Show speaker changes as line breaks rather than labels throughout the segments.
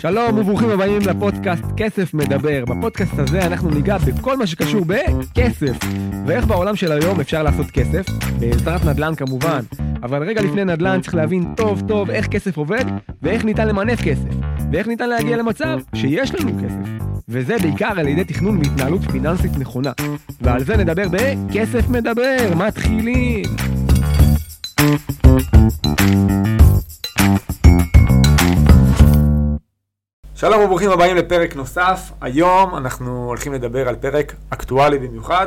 שלום וברוכים הבאים לפודקאסט כסף מדבר. בפודקאסט הזה אנחנו ניגע בכל מה שקשור בכסף. ואיך בעולם של היום אפשר לעשות כסף, בעזרת נדל"ן כמובן. אבל רגע לפני נדל"ן צריך להבין טוב טוב איך כסף עובד, ואיך ניתן למנף כסף. ואיך ניתן להגיע למצב שיש לנו כסף. וזה בעיקר על ידי תכנון והתנהלות פיננסית נכונה. ועל זה נדבר בכסף מדבר, מתחילים. שלום וברוכים הבאים לפרק נוסף. היום אנחנו הולכים לדבר על פרק אקטואלי במיוחד.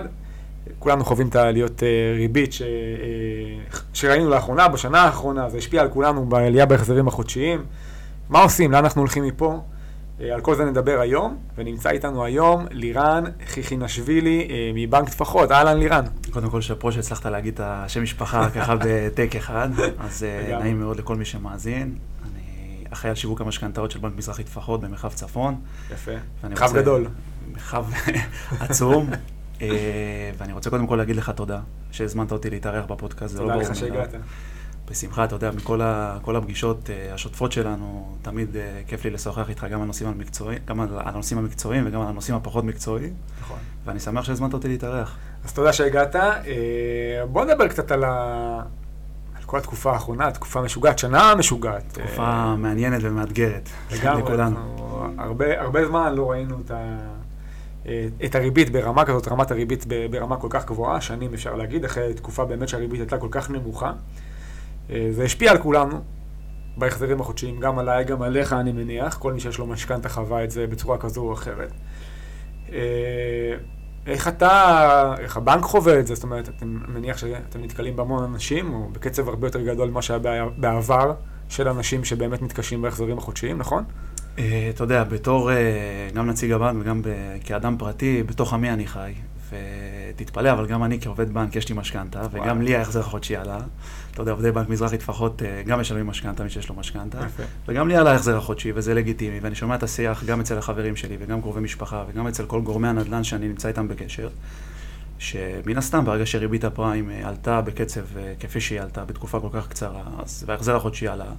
כולנו חווים את העליות אה, ריבית ש... אה, שראינו לאחרונה, בשנה האחרונה, זה השפיע על כולנו בעלייה בהחזרים החודשיים. מה עושים? לאן אנחנו הולכים מפה? אה, על כל זה נדבר היום, ונמצא איתנו היום לירן חיכינשווילי מבנק טפחות. אהלן לירן.
קודם כל שאפו שהצלחת להגיד את השם משפחה ככה בטק אחד, אז נעים מאוד לכל מי שמאזין. אחראי על שיווק המשכנתאות של בנק מזרחי טפחות במרחב צפון.
יפה. מרחב רוצה... גדול.
מרחב עצום. אה, ואני רוצה קודם כל להגיד לך תודה שהזמנת אותי להתארח בפודקאסט,
זה לא ברור. תודה לך שהגעת.
בשמחה, אתה יודע, מכל ה, הפגישות uh, השוטפות שלנו, תמיד uh, כיף לי לשוחח איתך גם על הנושאים המקצועיים, גם על הנושאים המקצועיים וגם על הנושאים הפחות מקצועיים. נכון. ואני שמח שהזמנת אותי להתארח.
אז תודה שהגעת. בוא נדבר קצת על, ה... כל התקופה האחרונה, תקופה משוגעת, שנה משוגעת.
תקופה אה, מעניינת ומאתגרת.
לגמרי, הרבה, הרבה זמן לא ראינו את, ה, אה, את הריבית ברמה כזאת, רמת הריבית ברמה כל כך גבוהה, שנים אפשר להגיד, אחרי תקופה באמת שהריבית הייתה כל כך נמוכה. אה, זה השפיע על כולנו בהחזרים החודשיים, גם עליי, גם עליך אני מניח, כל מי שיש לו משכנתה חווה את זה בצורה כזו או אחרת. איך אתה, איך הבנק חווה את זה? זאת אומרת, אני מניח שאתם נתקלים בהמון אנשים, או בקצב הרבה יותר גדול ממה שהיה בעבר, של אנשים שבאמת מתקשים בהחזרים החודשיים, נכון?
אה, אתה יודע, בתור אה, גם נציג הבנק וגם כאדם פרטי, בתוך עמי אני חי. ותתפלא, אבל גם אני כעובד בנק יש לי משכנתה, וגם לי ההחזר החודשי עלה. אתה יודע, עובדי בנק מזרחי טפחות אה, גם משלמים משכנתה, מי שיש לו משכנתה. וגם לי עלה ההחזר החודשי, וזה לגיטימי, ואני שומע את השיח גם אצל החברים שלי, וגם קרובי משפחה, וגם אצל כל גורמי הנדל"ן שאני נמצא איתם בקשר. שמן הסתם, ברגע שריבית הפריים אה, עלתה בקצב אה, כפי שהיא עלתה בתקופה כל כך קצרה, אז וההחזר החודשי עלה,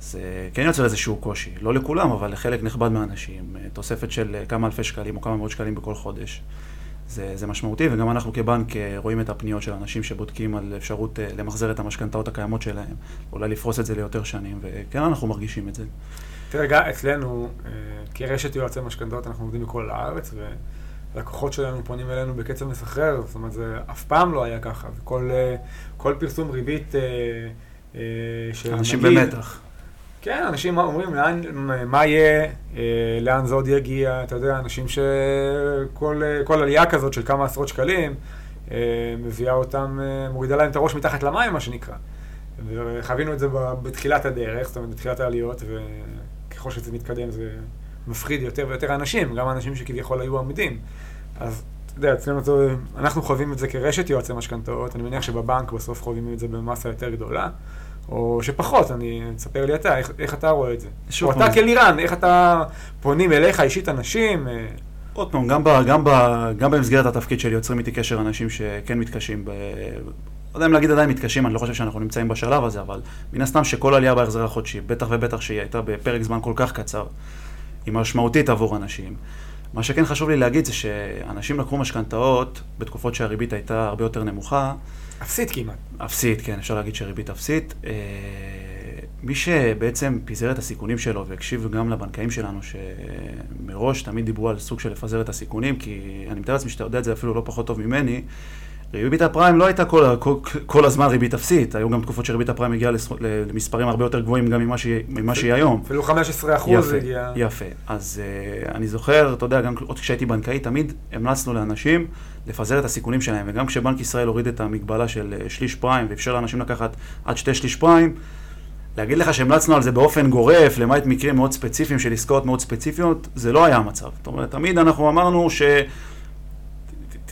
זה כן יוצר איזשהו קושי. לא לכולם, אבל לחלק נכבד מהאנשים, תוספת של כמה אלפי שקלים או כמה מאות שקלים בכל חודש. זה, זה משמעותי, וגם אנחנו כבנק אה, רואים את הפניות של אנשים שבודקים על אפשרות אה, למחזר את המשכנתאות הקיימות שלהם, אולי לפרוס את זה ליותר שנים, וכן אנחנו מרגישים את זה.
תראה, אצלנו, אה, כרשת יועצי משכנתאות, אנחנו עובדים בכל הארץ, ולקוחות שלנו פונים אלינו בקצב מסחרר, זאת אומרת, זה אף פעם לא היה ככה, וכל פרסום ריבית
של אנשים במתח.
כן, אנשים אומרים, לאן, מה יהיה, אה, לאן זה עוד יגיע, אתה יודע, אנשים שכל עלייה כזאת של כמה עשרות שקלים, אה, מביאה אותם, אה, מורידה להם את הראש מתחת למים, מה שנקרא. וחווינו את זה בתחילת הדרך, זאת אומרת, בתחילת העליות, וככל שזה מתקדם זה מפחיד יותר ויותר אנשים, גם אנשים שכביכול היו עמידים. אז אתה יודע, אצלנו זה, אנחנו חווים את זה כרשת יועצי משכנתאות, אני מניח שבבנק בסוף חווים את זה במסה יותר גדולה. או שפחות, אני, תספר לי אתה, איך, איך אתה רואה את זה? או אתה כלירן, איך אתה פונים אליך אישית אנשים? אה?
עוד פעם, גם, ב, גם, ב, גם במסגרת התפקיד שלי יוצרים איתי קשר אנשים שכן מתקשים, ב... לא יודע אם להגיד עדיין מתקשים, אני לא חושב שאנחנו נמצאים בשלב הזה, אבל מן הסתם שכל עלייה בהחזר החודשי, בטח ובטח שהיא הייתה בפרק זמן כל כך קצר, היא משמעותית עבור אנשים. מה שכן חשוב לי להגיד זה שאנשים לקחו משכנתאות בתקופות שהריבית הייתה הרבה יותר נמוכה.
אפסית כמעט.
אפסית, כן, אפשר להגיד שריבית אפסית. אה, מי שבעצם פיזר את הסיכונים שלו והקשיב גם לבנקאים שלנו, שמראש תמיד דיברו על סוג של לפזר את הסיכונים, כי אני מתאר לעצמי שאתה יודע את זה אפילו לא פחות טוב ממני, ריבית הפריים לא הייתה כל, כל, כל הזמן ריבית אפסית, היו גם תקופות שריבית הפריים הגיעה למספרים הרבה יותר גבוהים גם ממה שהיא, ממה שהיא היום.
אפילו 15 אחוז הגיע.
יפה. אז uh, אני זוכר, אתה יודע, גם עוד כשהייתי בנקאי, תמיד המלצנו לאנשים לפזר את הסיכונים שלהם, וגם כשבנק ישראל הוריד את המגבלה של אה, שליש פריים ואפשר לאנשים לקחת עד שתי שליש פריים, להגיד לך שהמלצנו על זה באופן גורף, למעט מקרים מאוד ספציפיים של עסקאות מאוד ספציפיות, זה לא היה המצב. זאת אומרת, תמיד אנחנו אמרנו ש...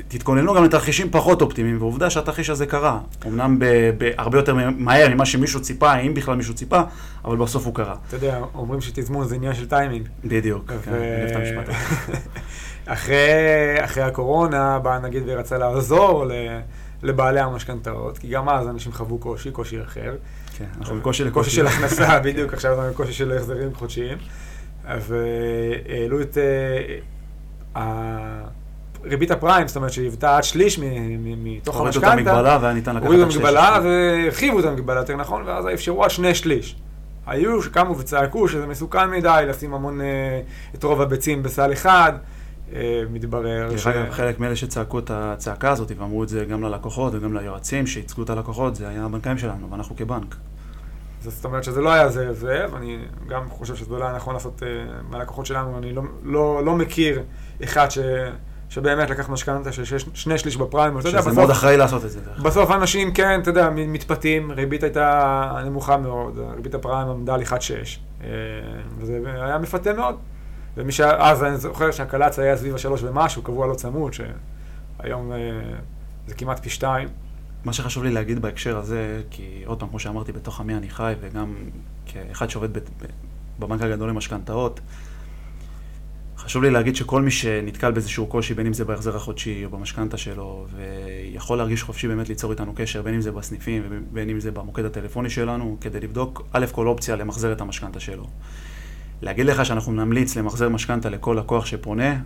תתכוננו גם לתרחישים פחות אופטימיים, ועובדה שהתרחיש הזה קרה. אמנם בהרבה יותר מהר ממה שמישהו ציפה, אם בכלל מישהו ציפה, אבל בסוף הוא קרה.
אתה יודע, אומרים שתזמון זה עניין של טיימינג.
בדיוק, כן, אני אוהב את המשפט הזה.
אחרי הקורונה, בא נגיד ורצה לעזור לבעלי המשכנתאות, כי גם אז אנשים חוו קושי, קושי אחר.
כן, אנחנו בקושי
לקושי של הכנסה, בדיוק, עכשיו אנחנו בקושי של החזרים חודשיים. והעלו את ריבית הפריים, זאת אומרת שהיוותה עד שליש מתוך המשכנתה.
הורידו את המגבלה והיה ניתן לקחת
הורידו את המגבלה והרחיבו את המגבלה יותר נכון, ואז אפשרו עד שני שליש. היו שקמו וצעקו שזה מסוכן מדי לשים המון, את רוב הביצים בסל אחד. מתברר
ש... חלק מאלה שצעקו את הצעקה הזאת ואמרו את זה גם ללקוחות וגם ליועצים שייצגו את הלקוחות, זה היה הבנקאים שלנו, ואנחנו כבנק.
זאת אומרת שזה לא היה זה זה, ואני גם חושב שזה לא היה נכון לעשות מהלקוחות שלנו, אני לא, לא, לא מכיר אחד ש... שבאמת לקח משכנתה של שש, שני שליש בפריים.
שזה בסוף, מאוד אחראי לעשות את זה.
בסוף אנשים, כן, אתה יודע, מתפתים, ריבית הייתה נמוכה מאוד, ריבית הפריים עמדה על 1.6, וזה היה מפתה מאוד. ומי שאז, אני זוכר שהקלץ היה סביב השלוש ומשהו, קבוע לא צמוד, שהיום זה כמעט פי שתיים.
מה שחשוב לי להגיד בהקשר הזה, כי עוד פעם, כמו שאמרתי, בתוך עמי אני חי, וגם כאחד שעובד בבנק הגדול למשכנתאות, חשוב לי להגיד שכל מי שנתקל באיזשהו קושי, בין אם זה בהחזר החודשי או במשכנתה שלו, ויכול להרגיש חופשי באמת ליצור איתנו קשר, בין אם זה בסניפים ובין אם זה במוקד הטלפוני שלנו, כדי לבדוק א' כל אופציה למחזר את המשכנתה שלו. להגיד לך שאנחנו נמליץ למחזר משכנתה לכל לקוח שפונה,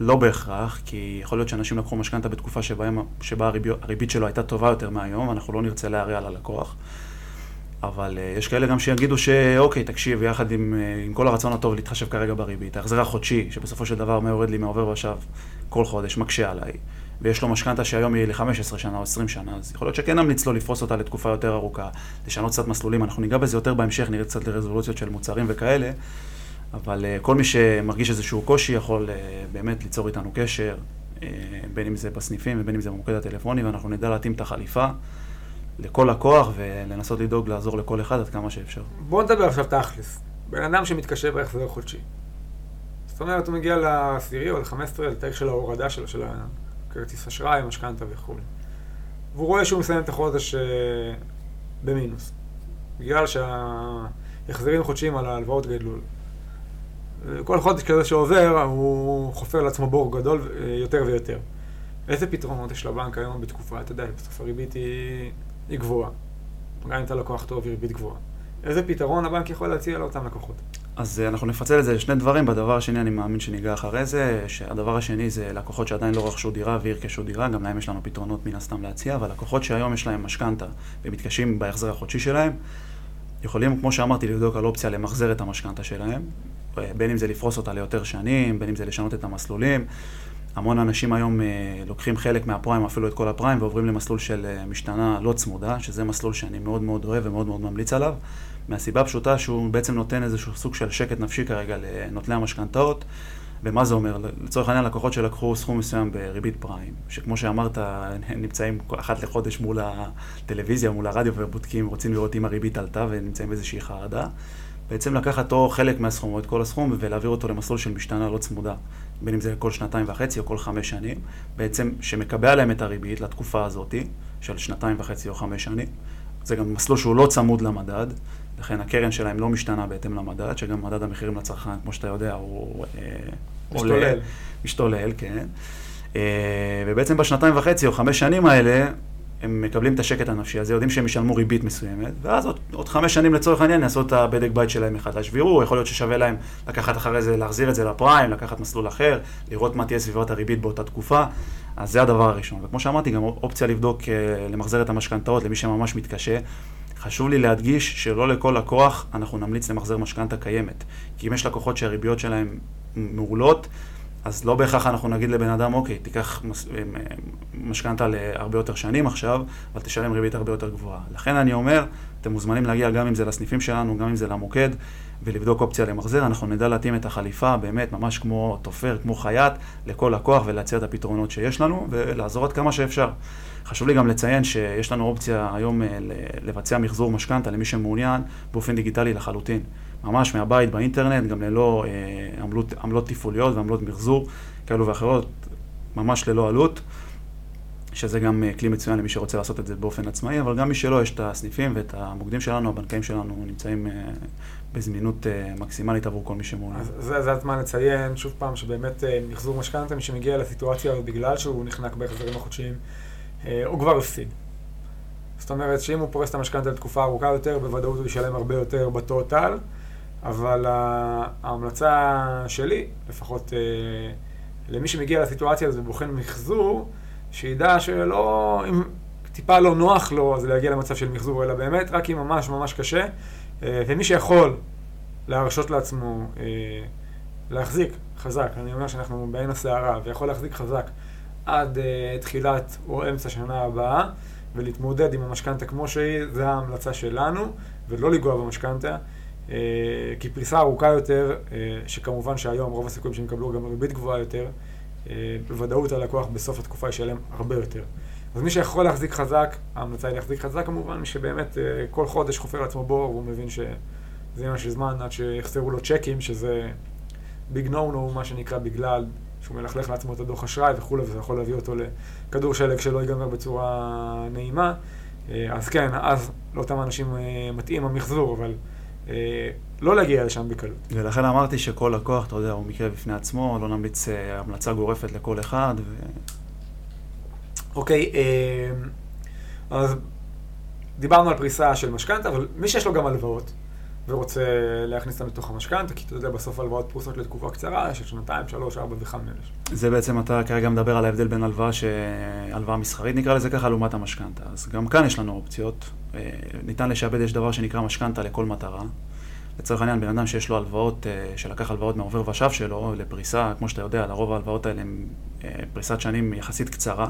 לא בהכרח, כי יכול להיות שאנשים לקחו משכנתה בתקופה שבה, שבה הריבית שלו הייתה טובה יותר מהיום, ואנחנו לא נרצה להרע על הלקוח. אבל uh, יש כאלה גם שיגידו שאוקיי, תקשיב, יחד עם, uh, עם כל הרצון הטוב להתחשב כרגע בריבית, ההחזר החודשי, שבסופו של דבר יורד לי מעובר ושב כל חודש, מקשה עליי, ויש לו משכנתה שהיום היא ל-15 שנה או 20 שנה, אז יכול להיות שכן נמליץ לו לפרוס אותה לתקופה יותר ארוכה, לשנות קצת מסלולים, אנחנו ניגע בזה יותר בהמשך, נראה קצת לרזולוציות של מוצרים וכאלה, אבל uh, כל מי שמרגיש איזשהו קושי יכול uh, באמת ליצור איתנו קשר, uh, בין אם זה בסניפים ובין אם זה במוקד הטלפוני, ואנחנו נדע להתאים את החליפה. לכל לקוח ולנסות לדאוג לעזור לכל אחד עד כמה שאפשר.
בוא נדבר עכשיו תכלס. בן אדם שמתקשה בהחזר חודשי. זאת אומרת, הוא מגיע לעשירי או ל-15, לתאריך של ההורדה שלו, של הכרטיס אשראי, משכנתה וכו'. והוא רואה שהוא מסיים את החודש uh, במינוס. בגלל שההחזרים חודשיים על ההלוואות גדלו. כל חודש כזה שעובר, הוא חופר לעצמו בור גדול uh, יותר ויותר. איזה פתרונות יש לבנק היום בתקופה, אתה יודע, בסוף הריבית היא היא גבוהה. גם אם אתה לקוח טוב, היא ריבית גבוהה. איזה פתרון הבנק יכול להציע לאותם לקוחות?
אז uh, אנחנו נפצל את זה לשני דברים. בדבר השני, אני מאמין שניגע אחרי זה, שהדבר השני זה לקוחות שעדיין לא רכשו דירה וירכשו דירה, גם להם יש לנו פתרונות מן הסתם להציע, אבל לקוחות שהיום יש להם משכנתה ומתקשים בהחזר החודשי שלהם, יכולים, כמו שאמרתי, לבדוק על אופציה למחזר את המשכנתה שלהם, אה, בין אם זה לפרוס אותה ליותר שנים, בין אם זה לשנות את המסלולים. המון אנשים היום אה, לוקחים חלק מהפריים, אפילו את כל הפריים, ועוברים למסלול של אה, משתנה לא צמודה, שזה מסלול שאני מאוד מאוד אוהב ומאוד מאוד ממליץ עליו, מהסיבה הפשוטה שהוא בעצם נותן איזשהו סוג של שקט נפשי כרגע לנוטלי המשכנתאות. ומה זה אומר? לצורך העניין, לקוחות שלקחו סכום מסוים בריבית פריים, שכמו שאמרת, הם נמצאים אחת לחודש מול הטלוויזיה, מול הרדיו, ובודקים, רוצים לראות אם הריבית עלתה, ונמצאים באיזושהי חרדה. בעצם לקחת או חלק מהסכום או את כל הסכום ולהעביר אותו למסלול של משתנה לא צמודה, בין אם זה כל שנתיים וחצי או כל חמש שנים, בעצם שמקבע עליהם את הריבית לתקופה הזאת של שנתיים וחצי או חמש שנים. זה גם מסלול שהוא לא צמוד למדד, לכן הקרן שלהם לא משתנה בהתאם למדד, שגם מדד המחירים לצרכן, כמו שאתה יודע, הוא
אה, משתולל. עולה,
משתולל, כן. אה, ובעצם בשנתיים וחצי או חמש שנים האלה, הם מקבלים את השקט הנפשי הזה, יודעים שהם ישלמו ריבית מסוימת, ואז עוד, עוד חמש שנים לצורך העניין יעשו את הבדק בית שלהם מחדש, ויראו, יכול להיות ששווה להם לקחת אחרי זה, להחזיר את זה לפריים, לקחת מסלול אחר, לראות מה תהיה סביבת הריבית באותה תקופה, אז זה הדבר הראשון. וכמו שאמרתי, גם אופציה לבדוק, אה, למחזר את המשכנתאות למי שממש מתקשה. חשוב לי להדגיש שלא לכל לקוח אנחנו נמליץ למחזר משכנתה קיימת. כי אם יש לקוחות שהריביות שלהם מעולות, אז לא בהכרח אנחנו נגיד לבן אדם, אוקיי, תיקח אה, משכנתה להרבה יותר שנים עכשיו, אבל תשלם ריבית הרבה יותר גבוהה. לכן אני אומר, אתם מוזמנים להגיע גם אם זה לסניפים שלנו, גם אם זה למוקד, ולבדוק אופציה למחזר. אנחנו נדע להתאים את החליפה, באמת, ממש כמו תופר, כמו חייט, לכל לקוח ולהציע את הפתרונות שיש לנו, ולעזור עד כמה שאפשר. חשוב לי גם לציין שיש לנו אופציה היום אה, לבצע מחזור משכנתה למי שמעוניין באופן דיגיטלי לחלוטין. ממש מהבית באינטרנט, גם ללא אה, עמלות, עמלות תפעוליות ועמלות מחזור כאלו ואחרות, ממש ללא עלות, שזה גם אה, כלי מצוין למי שרוצה לעשות את זה באופן עצמאי, אבל גם מי שלא, יש את הסניפים ואת המוקדים שלנו, הבנקאים שלנו נמצאים אה, בזמינות אה, מקסימלית עבור כל מי שמעוניין.
אז זה, זה הזמן לציין, שוב פעם, שבאמת אה, מחזור משכנתה, מי שמגיע לסיטואציה הזאת בגלל שהוא נחנק בהחזרים החודשיים, אה, הוא כבר הפסיד. זאת אומרת שאם הוא פורס את המשכנתה לתקופה ארוכה יותר, בוודאות הוא ישלם הרבה יותר בטוטל. אבל ההמלצה שלי, לפחות למי שמגיע לסיטואציה הזו ובוחן מחזור, שידע שלא, אם טיפה לא נוח לו, אז להגיע למצב של מחזור, אלא באמת רק אם ממש ממש קשה. ומי שיכול להרשות לעצמו להחזיק חזק, אני אומר שאנחנו בעין הסערה, ויכול להחזיק חזק עד תחילת או אמצע שנה הבאה, ולהתמודד עם המשכנתה כמו שהיא, זו ההמלצה שלנו, ולא לנגוע במשכנתה, כי פריסה ארוכה יותר, uh, שכמובן שהיום רוב הסיכויים שהם יקבלו גם ריבית גבוהה יותר, uh, בוודאות הלקוח בסוף התקופה ישלם הרבה יותר. אז מי שיכול להחזיק חזק, ההמלצה היא להחזיק חזק כמובן, מי שבאמת כל חודש חופר לעצמו בור, הוא מבין שזה עניין של זמן עד שיחסרו לו צ'קים, שזה ביג נו נו, מה שנקרא, בגלל שהוא מלכלך לעצמו את הדוח אשראי וכולי, וזה יכול להביא אותו לכדור שלג שלא ייגמר בצורה נעימה. אה, אז כן, אז לאותם אנשים אה, מתאים המחזור, אבל אה, לא להגיע לשם בקלות.
ולכן אמרתי שכל לקוח, אתה יודע, הוא מקרה בפני עצמו, לא נמליץ המלצה גורפת לכל אחד. ו...
אוקיי, אז דיברנו על פריסה של משכנתה, אבל מי שיש לו גם הלוואות, ורוצה להכניס אותם לתוך המשכנתה, כי אתה יודע, בסוף הלוואות פרוסות לתקופה קצרה, של שנתיים, שלוש, ארבע וחמש.
זה בעצם, אתה כרגע מדבר על ההבדל בין הלוואה. הלוואה מסחרית נקרא לזה ככה, לעומת המשכנתה. אז גם כאן יש לנו אופציות. אה, ניתן לשעבד, יש דבר שנקרא משכנתה לכל מטרה. לצורך העניין, בן אדם שיש לו הלוואות, אה, שלקח הלוואות מהעובר ושב שלו, לפריסה, כמו שאתה יודע, לרוב ההלוואות האלה הן אה, פריסת שנים יחסית קצרה.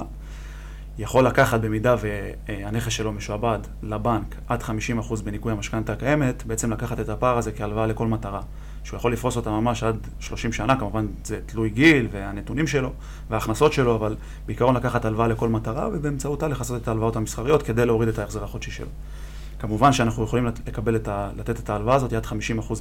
יכול לקחת במידה והנכס שלו משועבד לבנק עד 50% בניכוי המשכנתה הקיימת, בעצם לקחת את הפער הזה כהלוואה לכל מטרה. שהוא יכול לפרוס אותה ממש עד 30 שנה, כמובן זה תלוי גיל והנתונים שלו וההכנסות שלו, אבל בעיקרון לקחת הלוואה לכל מטרה ובאמצעותה לכסות את ההלוואות המסחריות כדי להוריד את ההחזר החודשי שלו. כמובן שאנחנו יכולים לקבל את ה, לתת את ההלוואה הזאת עד 50%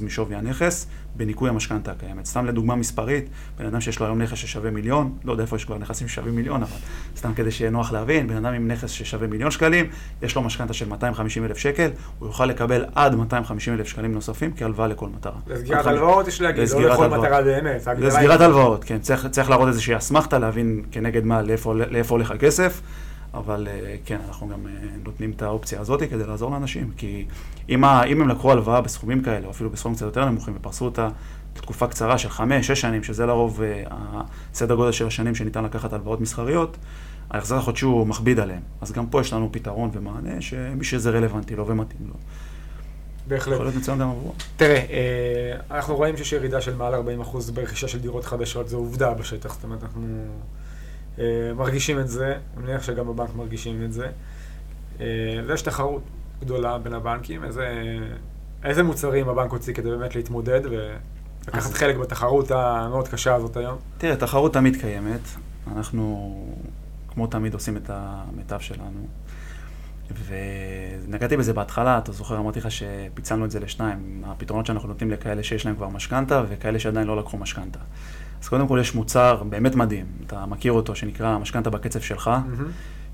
משווי הנכס בניכוי המשכנתה הקיימת. סתם לדוגמה מספרית, בן אדם שיש לו היום נכס ששווה מיליון, לא יודע איפה יש כבר נכסים ששווים מיליון, אבל סתם כדי שיהיה נוח להבין, בן אדם עם נכס ששווה מיליון שקלים, יש לו משכנתה של 250 אלף שקל, הוא יוכל לקבל עד 250 אלף שקלים נוספים כהלוואה לכל מטרה.
לסגירת הלוואות יש להגיד, לא לכל מטרה באמת.
לסגירת הלוואות, כן, צריך, צריך להראות איזושהי אסמכתה, להבין כנגד מה, לאיפה, לאיפה הולך הכסף. אבל אה, כן, אנחנו גם אה, נותנים את האופציה הזאת כדי לעזור לאנשים. כי אם, ה, אם הם לקחו הלוואה בסכומים כאלה, או אפילו בסכומים קצת יותר נמוכים, ופרסו אותה לתקופה קצרה של חמש, שש שנים, שזה לרוב אה, הסדר גודל של השנים שניתן לקחת הלוואות מסחריות, ההחזר החודשי הוא מכביד עליהם. אז גם פה יש לנו פתרון ומענה, שמי שזה רלוונטי לו ומתאים לו.
בהחלט.
יכול להיות מצוין גם עבורו.
תראה, אנחנו רואים שיש ירידה של מעל 40% ברכישה של דירות חדשות, זו עובדה בשטח, זאת אומרת, אנחנו... אה, מרגישים את זה, אני מניח שגם בבנק מרגישים את זה. אה, ויש תחרות גדולה בין הבנקים, איזה, איזה מוצרים הבנק הוציא כדי באמת להתמודד ולקחת אז... חלק בתחרות המאוד קשה הזאת היום?
תראה, תחרות תמיד קיימת. אנחנו, כמו תמיד, עושים את המיטב שלנו. ונגעתי בזה בהתחלה, אתה זוכר, אמרתי לך שפיצלנו את זה לשניים, הפתרונות שאנחנו נותנים לכאלה שיש להם כבר משכנתה וכאלה שעדיין לא לקחו משכנתה. אז קודם כל יש מוצר באמת מדהים, אתה מכיר אותו, שנקרא משכנתה בקצב שלך, mm-hmm.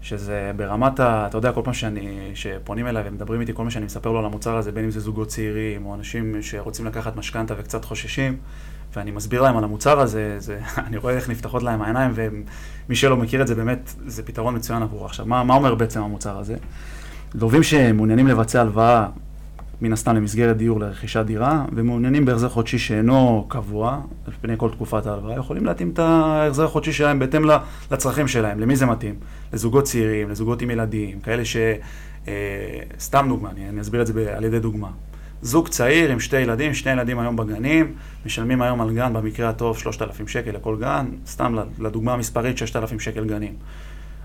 שזה ברמת ה... אתה יודע, כל פעם שאני, שפונים אליי ומדברים איתי, כל מה שאני מספר לו על המוצר הזה, בין אם זה זוגות צעירים, או אנשים שרוצים לקחת משכנתה וקצת חוששים, ואני מסביר להם על המוצר הזה, זה, אני רואה איך נפתחות להם העיניים, ומי שלא מכיר את זה, באמת, זה פתרון מצוין עבורו. עכשיו, מה, מה אומר בעצם המוצר הזה? לווים שמעוניינים לבצע הלוואה מן הסתם למסגרת דיור לרכישת דירה, ומעוניינים בהחזר חודשי שאינו קבוע, על פני כל תקופת ההלוואה, יכולים להתאים את ההחזר החודשי שלהם בהתאם לצרכים שלהם. למי זה מתאים? לזוגות צעירים, לזוגות עם ילדים, כאלה ש... אה, סתם דוגמה, אני, אני אסביר את זה על ידי דוגמה. זוג צעיר עם שתי ילדים, שני ילדים היום בגנים, משלמים היום על גן במקרה הטוב 3,000 שקל לכל גן, סתם לדוגמה המספרית 6,000 שקל גנים.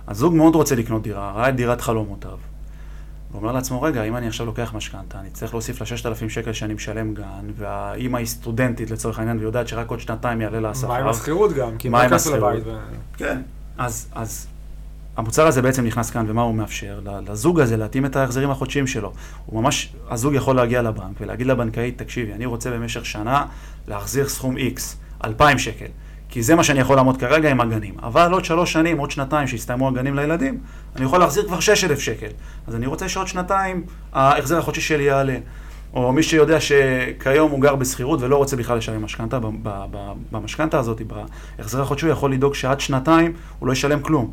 הזוג מאוד רוצה לקנות דירה, ראה את דירת חלומותיו. הוא אומר לעצמו, רגע, אם אני עכשיו לוקח משכנתה, אני צריך להוסיף לה 6,000 שקל שאני משלם גן, והאימא היא סטודנטית לצורך העניין, ויודעת שרק עוד שנתיים יעלה לה השכר.
מה עם השכירות גם? כי מה עם השכירות?
כן. אז, אז המוצר הזה בעצם נכנס כאן, ומה הוא מאפשר? לזוג הזה להתאים את ההחזרים החודשיים שלו. הוא ממש, הזוג יכול להגיע לבנק ולהגיד לבנקאית, תקשיבי, אני רוצה במשך שנה להחזיר סכום X, 2,000 שקל. כי זה מה שאני יכול לעמוד כרגע עם הגנים. אבל עוד שלוש שנים, עוד שנתיים שיסתיימו הגנים לילדים, אני יכול להחזיר כבר 6,000 שקל. אז אני רוצה שעוד שנתיים ההחזר החודשי שלי יעלה. או מי שיודע שכיום הוא גר בשכירות ולא רוצה בכלל לשלם משכנתה, במשכנתה הזאת, בהחזר החודשי הוא יכול לדאוג שעד שנתיים הוא לא ישלם כלום.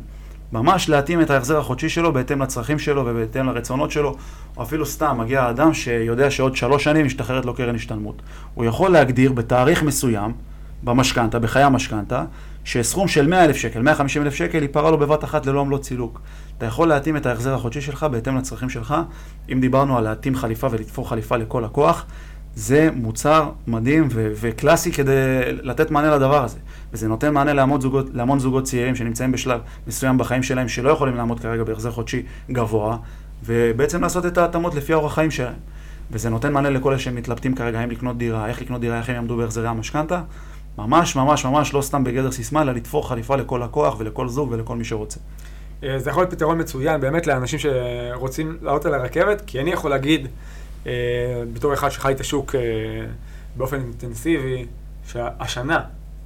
ממש להתאים את ההחזר החודשי שלו בהתאם לצרכים שלו ובהתאם לרצונות שלו, או אפילו סתם מגיע אדם שיודע שעוד שלוש שנים משתחררת לו קרן השתלמות. הוא יכול להגדיר בתאריך מסוים, במשכנתה, בחיי המשכנתה, שסכום של 100 אלף שקל, 150 אלף שקל, ייפרע לו בבת אחת ללא עמלות סילוק. אתה יכול להתאים את ההחזר החודשי שלך בהתאם לצרכים שלך. אם דיברנו על להתאים חליפה ולתפור חליפה לכל לקוח, זה מוצר מדהים ו- וקלאסי כדי לתת מענה לדבר הזה. וזה נותן מענה להמון זוגות, להמון זוגות צעירים שנמצאים בשלב מסוים בחיים שלהם, שלא יכולים לעמוד כרגע בהחזר חודשי גבוה, ובעצם לעשות את ההתאמות לפי אורח חיים שלהם. וזה נותן מענה לכל אלה שמתלבטים כרגע האם לקנות דירה, איך לקנות דירה, איך הם יעמדו בהחזרי המשכנתה. ממש ממש ממש לא סתם בגדר סיסמה, אלא לתפור חליפה לכל לקוח ולכל זוג ולכל מי שרוצה.
אה, זה יכול להיות פתרון מצוין באמת לאנשים שרוצים לעלות על הרכבת, כי אני יכול להגיד, אה, בתור אחד שחי את השוק אה, באופן אינטנסיבי, שהשנה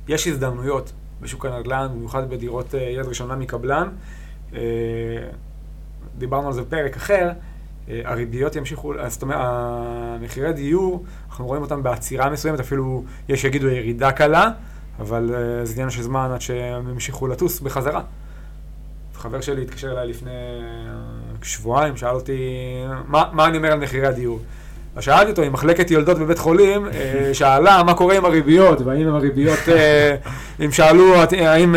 יש הזדמנויות בשוק הנדל"ן, במיוחד בדירות יד ראשונה מקבלן. דיברנו על זה בפרק אחר, הריביות ימשיכו, זאת אומרת, המחירי דיור, אנחנו רואים אותם בעצירה מסוימת, אפילו יש שיגידו ירידה קלה, אבל זה עניין של זמן עד שהם ימשיכו לטוס בחזרה. חבר שלי התקשר אליי לפני אה, שבועיים, שאל אותי מה, מה אני אומר על מחירי הדיור. אז שאלתי אותו, עם מחלקת יולדות בבית חולים, אה, שאלה מה קורה עם הריביות, והאם הריביות, אה, אם שאלו, האם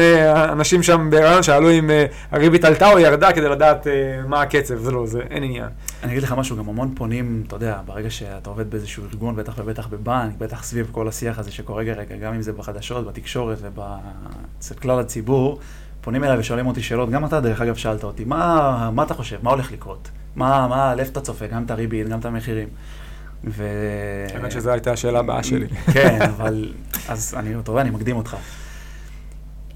אנשים שם בהיריון שאלו אם הריבית עלתה או ירדה כדי לדעת מה הקצב, זה לא, זה אין עניין.
אני אגיד לך משהו, גם המון פונים, אתה יודע, ברגע שאתה עובד באיזשהו ארגון, בטח ובטח בבנק, בטח סביב כל השיח הזה שקורה כרגע, גם אם זה בחדשות, בתקשורת ואצל כלל הציבור, פונים אליי ושואלים אותי שאלות, גם אתה דרך אגב שאלת אותי, מה, מה אתה חושב, מה הולך לקרות? מה, מה, לאיפה אתה צופה, גם את הריבית, גם את המחירים.
ו... האמת שזו הייתה השאלה הבאה שלי.
כן, אבל, אז אני, אתה רואה, אני מקדים אותך.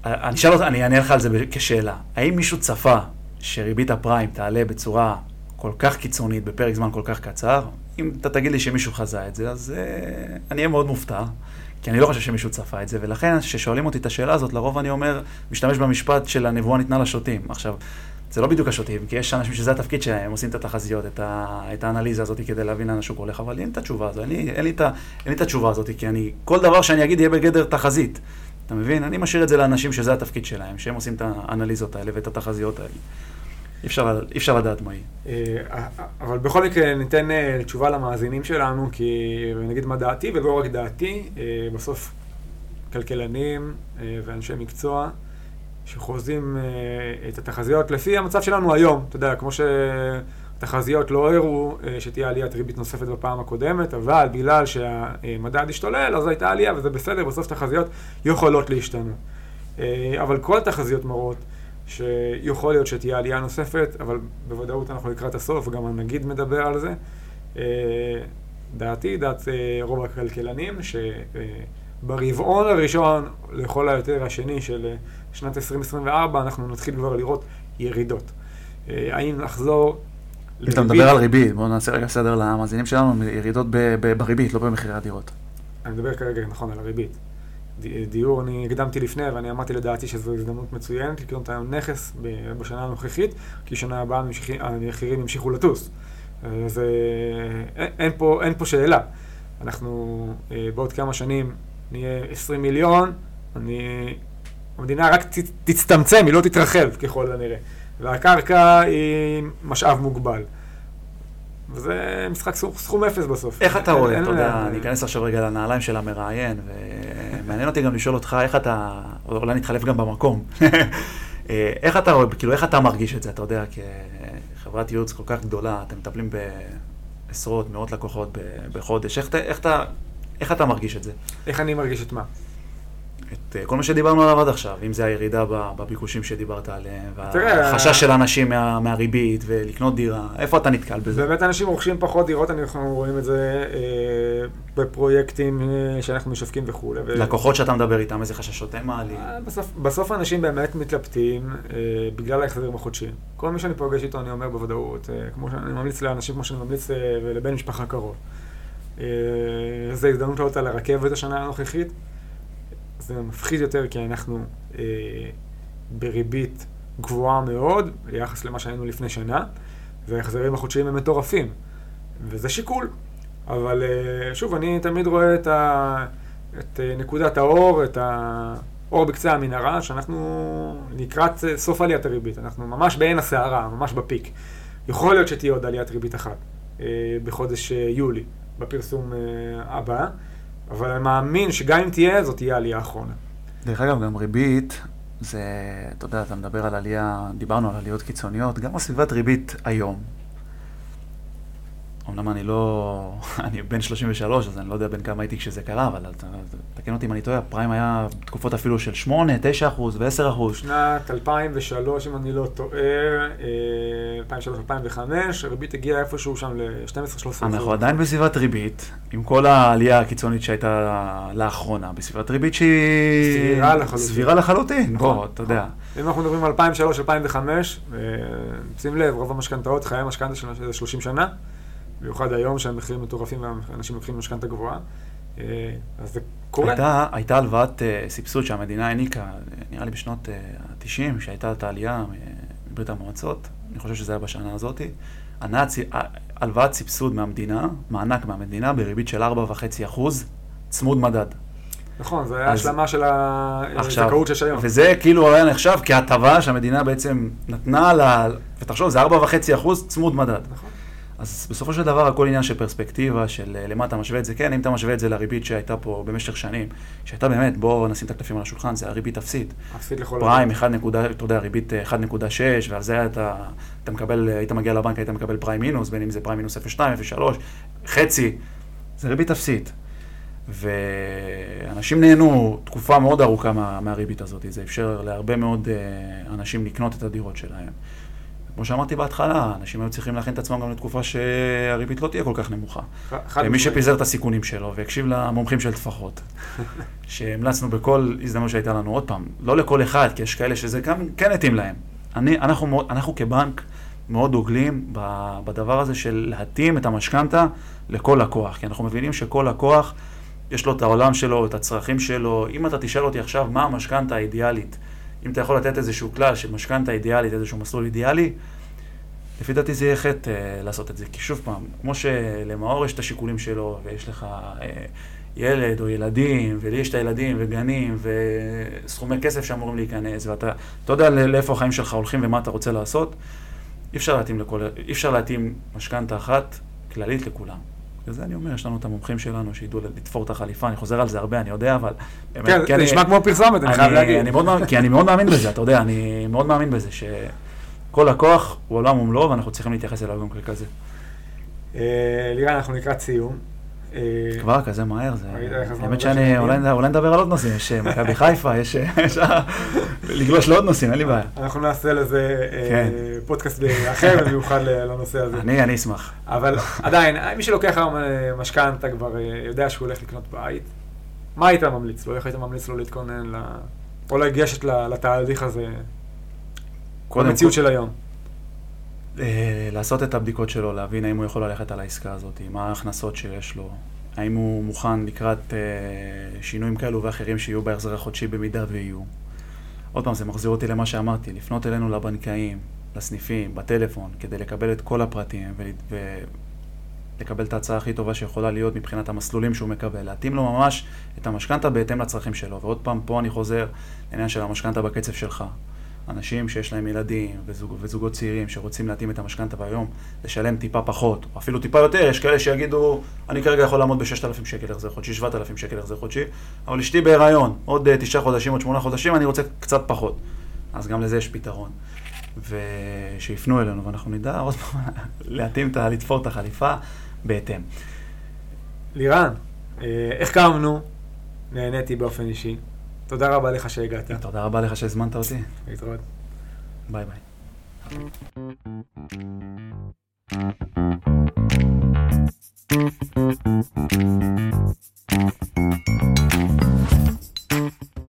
אני אשאל אותך, אני אענה לך על זה כשאלה. האם מישהו צפה שריבית הפריים תעלה בצורה כל כך קיצונית בפרק זמן כל כך קצר? אם אתה תגיד לי שמישהו חזה את זה, אז uh, אני אהיה מאוד מופתע. כי אני לא חושב שמישהו צפה את זה, ולכן כששואלים אותי את השאלה הזאת, לרוב אני אומר, משתמש במשפט של הנבואה ניתנה לשוטים. עכשיו, זה לא בדיוק השוטים, כי יש אנשים שזה התפקיד שלהם, הם עושים את התחזיות, את, ה, את האנליזה הזאת כדי להבין לאן השוק הולך, אבל אין את התשובה הזאת, אני, אין, לי את, אין לי את התשובה הזאת, כי אני, כל דבר שאני אגיד יהיה בגדר תחזית. אתה מבין? אני משאיר את זה לאנשים שזה התפקיד שלהם, שהם עושים את האנליזות האלה ואת התחזיות האלה. אי אפשר, אי אפשר לדעת מה
יהיה. אה, אבל בכל מקרה ניתן אה, תשובה למאזינים שלנו, כי נגיד מה דעתי, ולא רק דעתי, אה, בסוף כלכלנים ואנשי מקצוע שחוזים את התחזיות לפי המצב שלנו היום. אתה יודע, כמו שהתחזיות לא הראו שתהיה עליית ריבית נוספת בפעם הקודמת, אבל בגלל שהמדד השתולל, אז הייתה עלייה, וזה בסדר, בסוף תחזיות יכולות להשתנות. אבל כל התחזיות מראות שיכול להיות שתהיה עלייה נוספת, אבל בוודאות אנחנו לקראת הסוף, גם הנגיד מדבר על זה. אה, דעתי, דעת אה, רוב הכלכלנים, שברבעון הראשון, לכל היותר השני של אה, שנת 2024, אנחנו נתחיל כבר לראות ירידות. האם נחזור
לריבית? אתה מדבר על ריבית, בואו נעשה רגע סדר למאזינים שלנו, ירידות בריבית, לא במחירי הדירות.
אני מדבר כרגע, נכון, על הריבית. דיור, אני הקדמתי לפני ואני אמרתי לדעתי שזו הזדמנות מצוינת לקנות את נכס בשנה הנוכחית, כי שנה הבאה המחירים ימשיכו לטוס. אז אין פה, אין פה שאלה. אנחנו אה, בעוד כמה שנים נהיה 20 מיליון, אני, המדינה רק תצטמצם, היא לא תתרחב ככל הנראה. והקרקע היא משאב מוגבל. וזה משחק סכום אפס בסוף.
איך אתה רואה, אתה יודע, אני אכנס עכשיו רגע לנעליים של המראיין, ומעניין אותי גם לשאול אותך איך אתה, אולי נתחלף גם במקום. אה, איך אתה רואה, כאילו, איך אתה מרגיש את זה, אתה יודע, כחברת ייעוץ כל כך גדולה, אתם מטפלים בעשרות, מאות לקוחות בחודש, איך אתה מרגיש את זה?
איך אני מרגיש את מה?
את אה, כל מה שדיברנו עליו עד עכשיו, אם זה הירידה בביקושים שדיברת עליהם, והחשש של אנשים מה, מהריבית ולקנות דירה, איפה אתה נתקל בזה?
באמת אנשים רוכשים פחות דירות, אנחנו רואים את זה אה, בפרויקטים אה, שאנחנו משווקים וכולי.
ו... לקוחות שאתה מדבר איתם, איזה חששות הם מעלים?
אה, בסוף, בסוף אנשים באמת מתלבטים אה, בגלל ההחזרים החודשיים. כל מי שאני פוגש איתו אני אומר בוודאות, אה, כמו שאני ממליץ לאנשים כמו שאני ממליץ אה, לבן משפחה קרוב. אה, זו הזדמנות לעלות על הרכבת השנה הנוכחית. זה מפחיד יותר כי אנחנו אה, בריבית גבוהה מאוד ביחס למה שהיינו לפני שנה, וההחזרים החודשיים הם מטורפים, וזה שיקול. אבל אה, שוב, אני תמיד רואה את, ה, את אה, נקודת האור, את, ה, אור בקצה המנהרה, שאנחנו לקראת סוף עליית הריבית. אנחנו ממש בעין הסערה, ממש בפיק. יכול להיות שתהיה עוד עליית ריבית אחת בחודש יולי, בפרסום הבא, אבל אני מאמין שגם אם תהיה, זאת תהיה העלייה האחרונה.
דרך אגב, גם ריבית, זה, אתה יודע, אתה מדבר על עלייה, דיברנו על עליות קיצוניות, גם הסביבת ריבית היום, אמנם אני לא, אני בן 33, אז אני לא יודע בין כמה הייתי כשזה קרה, אבל תקן אותי אם אני טועה, הפריים היה תקופות אפילו של 8, 9 אחוז ו-10 אחוז.
שנת 2003, אם אני לא טועה, 2003-2005, אה, הריבית הגיעה איפשהו שם ל-12-13 אחוז.
אנחנו עדיין בסביבת ריבית, עם כל העלייה הקיצונית שהייתה לאחרונה, בסביבת ריבית שהיא...
סבירה לחלוטין.
סבירה לחלוטין, בוא, אתה יודע.
אם אנחנו מדברים על 2003-2005, אה, שים לב, רוב המשכנתאות, חיי המשכנתה של 30 שנה. במיוחד היום שהמחירים מטורפים ואנשים לוקחים משכנתה גבוהה. אה, אז זה קורה.
הייתה, הייתה הלוואת uh, סבסוד שהמדינה העניקה, נראה לי בשנות ה-90, uh, שהייתה את העלייה מברית המועצות, אני חושב שזה היה בשנה הזאת. הלוואת סבסוד מהמדינה, מענק מהמדינה, בריבית של 4.5 צמוד מדד.
נכון, זו הייתה השלמה של הזכאות שיש היום.
וזה כאילו היה נחשב כהטבה שהמדינה בעצם נתנה לה, ותחשוב, זה 4.5 צמוד מדד. נכון. אז בסופו של דבר הכל עניין של פרספקטיבה, של אה, למה אתה משווה את זה. כן, אם אתה משווה את זה לריבית שהייתה פה במשך שנים, שהייתה באמת, בואו נשים את הכתפים על השולחן, זה הריבית אפסית.
אפסית לכל
פריים, 1 נקודה, אתה יודע, ריבית 1.6, אה, ועל זה אתה, אתה מקבל, היית מגיע לבנק, היית מקבל פריים מינוס, בין אם זה פריים מינוס 0.2, 0.3, חצי, זה ריבית אפסית. ואנשים נהנו תקופה מאוד ארוכה מה, מהריבית הזאת, זה אפשר להרבה מאוד אה, אנשים לקנות את הדירות שלהם. כמו שאמרתי בהתחלה, אנשים היו צריכים להכין את עצמם גם לתקופה שהריבית לא תהיה כל כך נמוכה. ומי שפיזר את הסיכונים שלו והקשיב למומחים של טפחות, שהמלצנו בכל הזדמנות שהייתה לנו, עוד פעם, לא לכל אחד, כי יש כאלה שזה גם כן התאים להם. אני, אנחנו, אנחנו כבנק מאוד דוגלים בדבר הזה של להתאים את המשכנתה לכל לקוח, כי אנחנו מבינים שכל לקוח, יש לו את העולם שלו, את הצרכים שלו. אם אתה תשאל אותי עכשיו מה המשכנתה האידיאלית, אם אתה יכול לתת איזשהו כלל של משכנתה אידיאלית, איזשהו מסלול אידיאלי, לפי דעתי זה יהיה חטא אה, לעשות את זה. כי שוב פעם, כמו שלמאור יש את השיקולים שלו, ויש לך אה, ילד או ילדים, ולי יש את הילדים וגנים, וסכומי כסף שאמורים להיכנס, ואתה אתה יודע לאיפה החיים שלך הולכים ומה אתה רוצה לעשות, אי אפשר להתאים, לכל, אי אפשר להתאים משכנתה אחת כללית לכולם. וזה אני אומר, יש לנו את המומחים שלנו שידעו לתפור את החליפה, אני חוזר על זה הרבה, אני יודע, אבל...
באמת, כן, זה נשמע כמו פרסומת, אני חייב להגיד. אני
מאוד, כי אני מאוד מאמין בזה, אתה יודע, אני מאוד מאמין בזה, שכל לקוח הוא עולם ומלואו, ואנחנו צריכים להתייחס אליו גם ככזה.
אה, לירן, אנחנו לקראת סיום.
אה, כבר כזה מהר, זה... האמת שאני, אולי נדבר על עוד נושאים, יש אה, מכבי חיפה, יש... לגלוש לעוד נושאים, אין לי בעיה.
אנחנו נעשה לזה כן. פודקאסט אחר במיוחד לנושא הזה.
אני, אני אשמח.
אבל עדיין, מי שלוקח היום משכנתה כבר יודע שהוא הולך לקנות בית, מה היית ממליץ לו? איך היית ממליץ לו להתכונן או לגשת לתהליך הזה, במציאות של היום?
אה, לעשות את הבדיקות שלו, להבין האם הוא יכול ללכת על העסקה הזאת, מה ההכנסות שיש לו, האם הוא מוכן לקראת אה, שינויים כאלו ואחרים שיהיו בהחזר החודשי במידה ויהיו. עוד פעם, זה מחזיר אותי למה שאמרתי, לפנות אלינו לבנקאים, לסניפים, בטלפון, כדי לקבל את כל הפרטים ולקבל את ההצעה הכי טובה שיכולה להיות מבחינת המסלולים שהוא מקבל, להתאים לו ממש את המשכנתה בהתאם לצרכים שלו. ועוד פעם, פה אני חוזר לעניין של המשכנתה בקצב שלך. אנשים שיש להם ילדים וזוג, וזוגות צעירים שרוצים להתאים את המשכנתה והיום לשלם טיפה פחות, או אפילו טיפה יותר, יש כאלה שיגידו, אני כרגע יכול לעמוד ב-6,000 שקל החזר חודשי, 7,000 שקל החזר חודשי, אבל אשתי בהיריון, עוד uh, תשעה חודשים, עוד שמונה חודשים, אני רוצה קצת פחות. אז גם לזה יש פתרון. ושיפנו אלינו, ואנחנו נדע עוד פעם להתאים, את. לתפור את החליפה בהתאם.
לירן, אה, איך קמנו? נהניתי באופן אישי. תודה רבה לך שהגעת.
תודה רבה לך שהזמנת אותי.
להתראות.
ביי ביי.